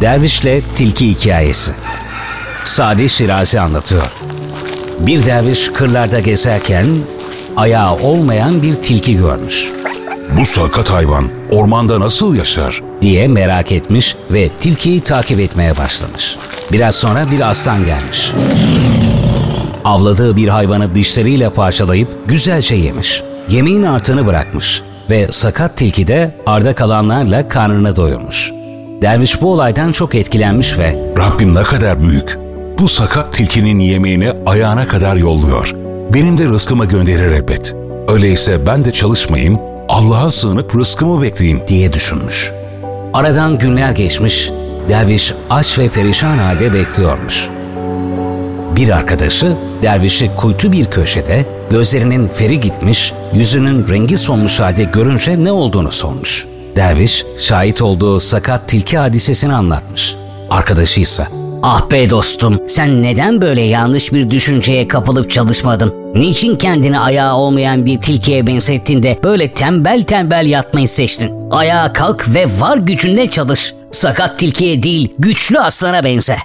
Dervişle Tilki Hikayesi Sadi Şirazi anlatıyor. Bir derviş kırlarda gezerken ayağı olmayan bir tilki görmüş Bu sakat hayvan ormanda nasıl yaşar? diye merak etmiş ve tilkiyi takip etmeye başlamış. Biraz sonra bir aslan gelmiş. Avladığı bir hayvanı dişleriyle parçalayıp güzelce yemiş. Yemeğin artını bırakmış ve sakat tilki de arda kalanlarla karnını doyurmuş. Derviş bu olaydan çok etkilenmiş ve Rabbim ne kadar büyük. Bu sakat tilkinin yemeğini ayağına kadar yolluyor. Benim de rızkımı gönderir elbet. Öyleyse ben de çalışmayayım, Allah'a sığınıp rızkımı bekleyeyim. diye düşünmüş. Aradan günler geçmiş, derviş aç ve perişan halde bekliyormuş. Bir arkadaşı dervişi kuytu bir köşede gözlerinin feri gitmiş, yüzünün rengi solmuş halde görünce ne olduğunu sormuş. Derviş şahit olduğu sakat tilki hadisesini anlatmış. Arkadaşı ise Ah be dostum, sen neden böyle yanlış bir düşünceye kapılıp çalışmadın? Niçin kendini ayağı olmayan bir tilkiye benzettin de böyle tembel tembel yatmayı seçtin? Ayağa kalk ve var gücünle çalış. Sakat tilkiye değil, güçlü aslana benze.